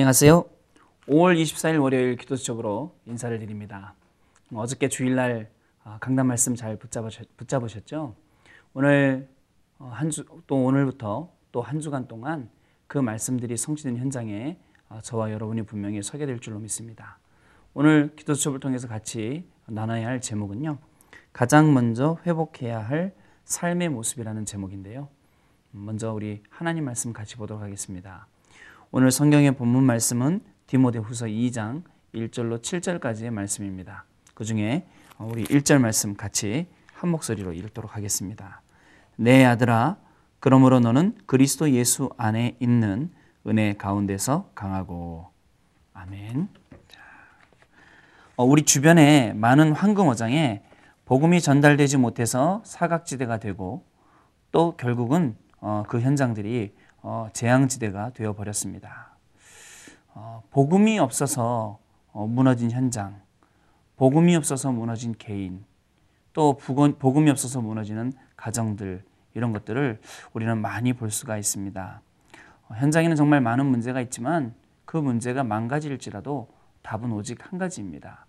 안녕하세요. 5월 24일 월요일 기도 수첩으로 인사를 드립니다. 어저께 주일날 아, 강단 말씀 잘 붙잡으셨, 죠 오늘 어, 한 주, 또 오늘부터 또 한 주간 동안 그 말씀들이 성취된 현장에 아, 저와 여러분이 분명히 서게 될 줄로 믿습니다. 오늘 기도 수첩을 통해서 같이 나눠야 할 제목은요. 가장 먼저 회복해야 할 삶의 모습이라는 제목인데요. 먼저 우리 하나님 말씀 같이 보도록 하겠습니다. 오늘 성경의 본문 말씀은 디모데후서 2장 1절로 7절까지의 말씀입니다. 그 중에 우리 1절 말씀 같이 한 목소리로 읽도록 하겠습니다. 내 아들아 그러므로 너는 그리스도 예수 안에 있는 은혜 가운데서 강하고 아멘. 어, 우리 주변에 많은 황금어장에 복음이 전달되지 못해서 사각지대가 되고 또 결국은 어, 그 현장들이 어, 재앙지대가 되어 버렸습니다. 어, 복음이 없어서 어, 무너진 현장, 복음이 없어서 무너진 개인, 또 복음이 없어서 무너지는 가정들 이런 것들을 우리는 많이 볼 수가 있습니다. 어, 현장에는 정말 많은 문제가 있지만 그 문제가 망가질지라도 답은 오직 한 가지입니다.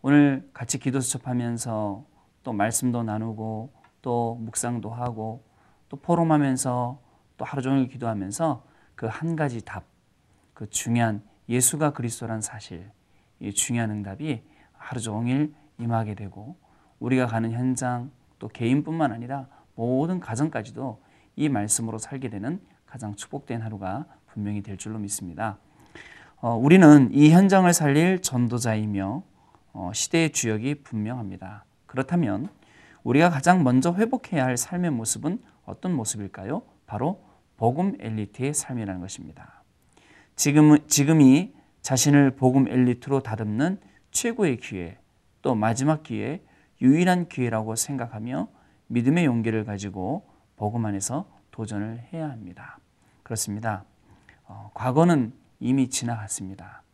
오늘 같이 기도 수첩하면서 또 말씀도 나누고 또 묵상도 하고 또 포럼하면서 또 하루 종일 기도하면서 그 한 가지 답, 그 중요한 예수가 그리스도란 사실, 이 중요한 응답이 하루 종일 임하게 되고 우리가 가는 현장 또 개인뿐만 아니라 모든 가정까지도 이 말씀으로 살게 되는 가장 축복된 하루가 분명히 될 줄로 믿습니다. 어, 우리는 이 현장을 살릴 전도자이며 어, 시대의 주역이 분명합니다. 그렇다면 우리가 가장 먼저 회복해야 할 삶의 모습은 어떤 모습일까요? 바로 복음 엘리트의 삶이라는 것입니다. 지금, 지금이 자신을 복음 엘리트로 다듬는 최고의 기회, 또 마지막 기회, 유일한 기회라고 생각하며 믿음의 용기를 가지고 복음 안에서 도전을 해야 합니다. 그렇습니다. 어, 과거는 이미 지나갔습니다.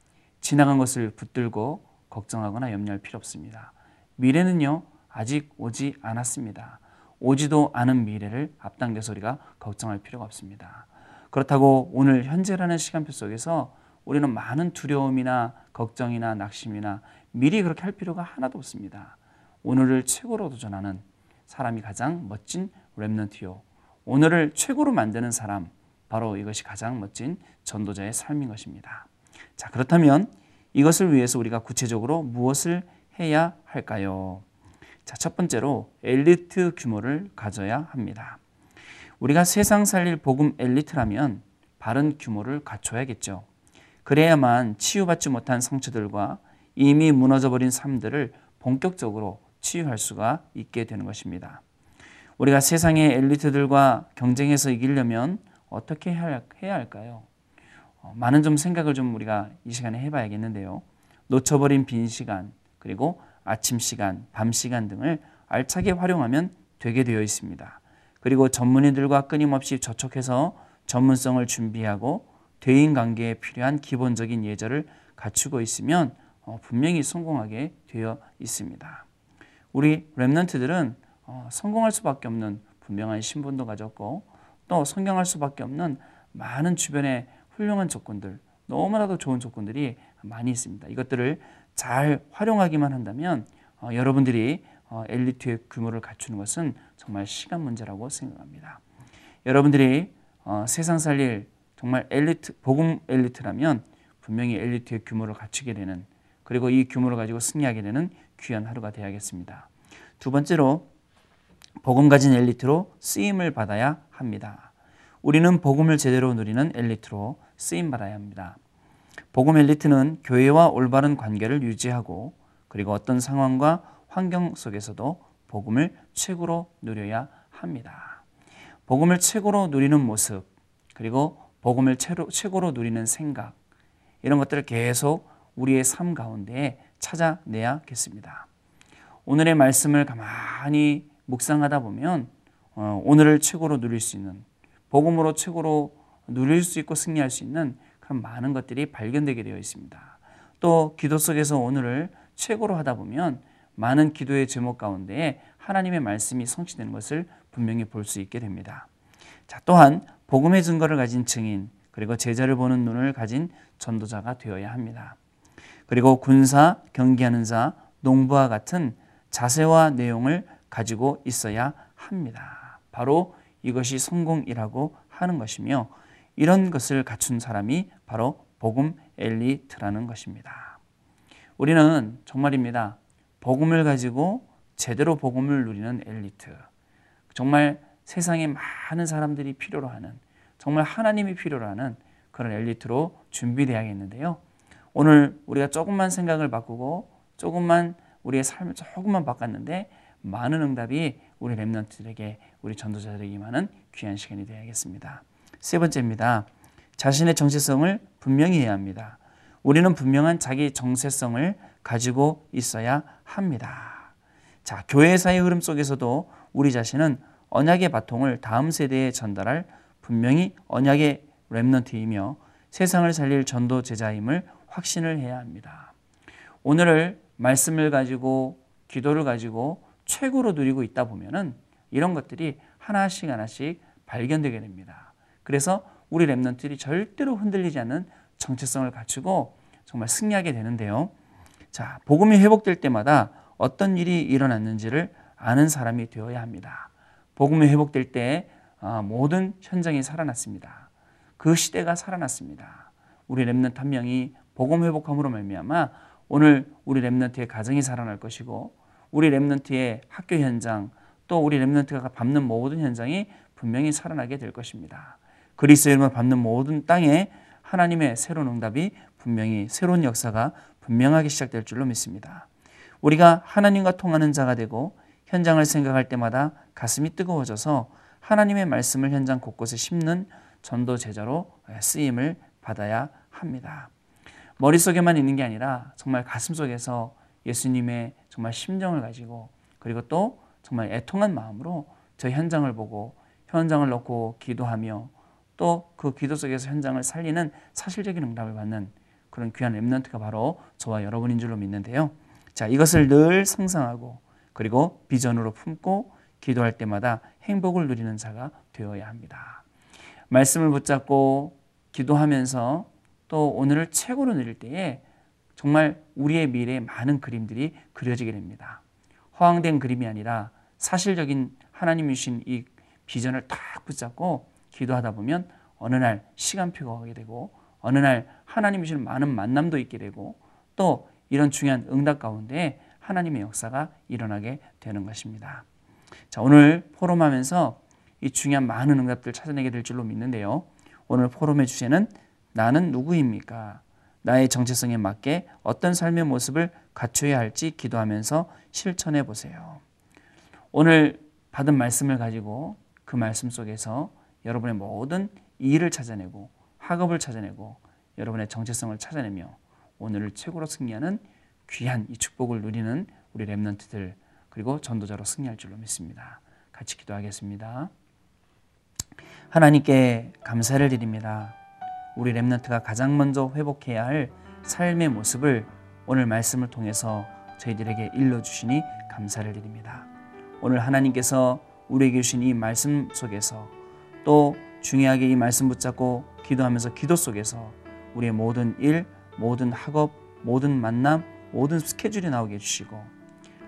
지나간 것을 붙들고 걱정하거나 염려할 필요 없습니다. 미래는요, 아직 오지 않았습니다. 오지도 않은 미래를 앞당겨서 우리가 걱정할 필요가 없습니다. 그렇다고 오늘 현재라는 시간표 속에서 우리는 많은 두려움이나 걱정이나 낙심이나 미리 그렇게 할 필요가 하나도 없습니다. 오늘을 최고로 도전하는 사람이 가장 멋진 랩넌트요. 오늘을 최고로 만드는 사람, 바로 이것이 가장 멋진 전도자의 삶인 것입니다. 자, 그렇다면 이것을 위해서 우리가 구체적으로 무엇을 해야 할까요? 자, 첫 번째로 엘리트 규모를 가져야 합니다. 우리가 세상 살릴 복음 엘리트라면 바른 규모를 갖춰야겠죠. 그래야만 치유받지 못한 상처들과 이미 무너져버린 삶들을 본격적으로 치유할 수가 있게 되는 것입니다. 우리가 세상의 엘리트들과 경쟁해서 이기려면 어떻게 해야 할까요? 어, 많은 좀 생각을 좀 우리가 이 시간에 해봐야겠는데요. 놓쳐버린 빈 시간, 그리고 아침 시간, 밤 시간 등을 알차게 활용하면 되게 되어 있습니다. 그리고 전문의들과 끊임없이 접촉해서 전문성을 준비하고 대인 관계에 필요한 기본적인 예절을 갖추고 있으면 어, 분명히 성공하게 되어 있습니다. 우리 랩런트들은 어, 성공할 수밖에 없는 분명한 신분도 가졌고 또 성경할 수밖에 없는 많은 주변의 훌륭한 조건들, 너무나도 좋은 조건들이 많이 있습니다. 이것들을 잘 활용하기만 한다면 어, 여러분들이 어, 엘리트의 규모를 갖추는 것은 정말 시간 문제라고 생각합니다. 여러분들이 어, 세상 살릴 정말 엘리트, 복음 엘리트라면 분명히 엘리트의 규모를 갖추게 되는 그리고 이 규모를 가지고 승리하게 되는 귀한 하루가 되어야겠습니다. 두 번째로 복음 가진 엘리트로 쓰임을 받아야 합니다. 우리는 복음을 제대로 누리는 엘리트로 쓰임 받아야 합니다. 복음 엘리트는 교회와 올바른 관계를 유지하고 그리고 어떤 상황과 환경 속에서도 복음을 최고로 누려야 합니다. 복음을 최고로 누리는 모습, 그리고 복음을 최고로 누리는 생각, 이런 것들을 계속 우리의 삶 가운데 찾아내야겠습니다. 오늘의 말씀을 가만히 묵상하다 보면 어, 오늘을 최고로 누릴 수 있는 복음으로 최고로 누릴 수 있고 승리할 수 있는 그런 많은 것들이 발견되게 되어 있습니다. 또 기도 속에서 오늘을 최고로 하다 보면 많은 기도의 제목 가운데 하나님의 말씀이 성취되는 것을 분명히 볼 수 있게 됩니다. 자, 또한 복음의 증거를 가진 증인, 그리고 제자를 보는 눈을 가진 전도자가 되어야 합니다. 그리고 군사, 경기하는 자, 농부와 같은 자세와 내용을 가지고 있어야 합니다. 바로 이것이 성공이라고 하는 것이며 이런 것을 갖춘 사람이 바로 복음 엘리트라는 것입니다. 우리는 정말입니다. 복음을 가지고 제대로 복음을 누리는 엘리트. 정말 세상에 많은 사람들이 필요로 하는 정말 하나님이 필요로 하는 그런 엘리트로 준비되어야겠는데요. 오늘 우리가 조금만 생각을 바꾸고 조금만 우리의 삶을 조금만 바꿨는데 많은 응답이 우리 랩런트들에게 우리 전도자들에게만은 귀한 시간이 되어야겠습니다. 세 번째입니다. 자신의 정체성을 분명히 해야 합니다. 우리는 분명한 자기 정체성을 가지고 있어야 합니다. 자, 교회사의 흐름 속에서도 우리 자신은 언약의 바통을 다음 세대에 전달할 분명히 언약의 랩런트이며 세상을 살릴 전도 제자임을 확신을 해야 합니다. 오늘을 말씀을 가지고 기도를 가지고 최고로 누리고 있다 보면은 이런 것들이 하나씩 하나씩 발견되게 됩니다. 그래서 우리 Remnant들이 절대로 흔들리지 않는 정체성을 갖추고 정말 승리하게 되는데요. 자, 복음이 회복될 때마다 어떤 일이 일어났는지를 아는 사람이 되어야 합니다. 복음이 회복될 때 아, 모든 현장이 살아났습니다. 그 시대가 살아났습니다. 우리 Remnant 한 명이 복음 회복함으로 말미암아 오늘 우리 Remnant의 가정이 살아날 것이고 우리 랩런트의 학교 현장 또 우리 랩런트가 밟는 모든 현장이 분명히 살아나게 될 것입니다. 그리스도의 이름을 밟는 모든 땅에 하나님의 새로운 응답이 분명히 새로운 역사가 분명하게 시작될 줄로 믿습니다. 우리가 하나님과 통하는 자가 되고 현장을 생각할 때마다 가슴이 뜨거워져서 하나님의 말씀을 현장 곳곳에 심는 전도 제자로 쓰임을 받아야 합니다. 머릿속에만 있는 게 아니라 정말 가슴 속에서 예수님의 정말 심정을 가지고 그리고 또 정말 애통한 마음으로 저 현장을 보고 현장을 놓고 기도하며 또 그 기도 속에서 현장을 살리는 사실적인 응답을 받는 그런 귀한 랩런트가 바로 저와 여러분인 줄로 믿는데요. 자, 이것을 늘 상상하고 그리고 비전으로 품고 기도할 때마다 행복을 누리는 자가 되어야 합니다. 말씀을 붙잡고 기도하면서 또 오늘을 최고로 누릴 때에 정말 우리의 미래에 많은 그림들이 그려지게 됩니다. 허황된 그림이 아니라 사실적인 하나님이 주신 이 비전을 딱 붙잡고 기도하다 보면 어느 날 시간표가 오게 되고 어느 날 하나님이 주신 많은 만남도 있게 되고 또 이런 중요한 응답 가운데 하나님의 역사가 일어나게 되는 것입니다. 자, 오늘 포럼하면서 이 중요한 많은 응답들을 찾아내게 될 줄로 믿는데요. 오늘 포럼의 주제는 나는 누구입니까? 나의 정체성에 맞게 어떤 삶의 모습을 갖춰야 할지 기도하면서 실천해 보세요. 오늘 받은 말씀을 가지고 그 말씀 속에서 여러분의 모든 일을 찾아내고 학업을 찾아내고 여러분의 정체성을 찾아내며 오늘을 최고로 승리하는 귀한 이 축복을 누리는 우리 랩런트들 그리고 전도자로 승리할 줄로 믿습니다. 같이 기도하겠습니다. 하나님께 감사를 드립니다. 우리 랩런트가 가장 먼저 회복해야 할 삶의 모습을 오늘 말씀을 통해서 저희들에게 일러주시니 감사를 드립니다. 오늘 하나님께서 우리에게 주신 이 말씀 속에서 또 중요하게 이 말씀 붙잡고 기도하면서 기도 속에서 우리의 모든 일, 모든 학업, 모든 만남, 모든 스케줄이 나오게 해주시고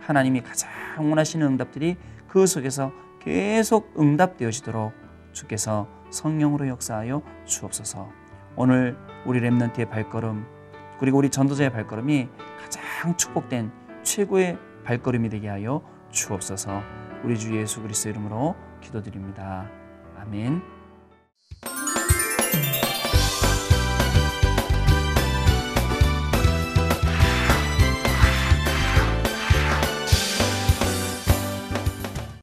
하나님이 가장 원하시는 응답들이 그 속에서 계속 응답되어지도록 주께서 성령으로 역사하여 주옵소서. 오늘 우리 렘넌트의 발걸음 그리고 우리 전도자의 발걸음이 가장 축복된 최고의 발걸음이 되게 하여 주옵소서. 우리 주 예수 그리스도 이름으로 기도드립니다. 아멘.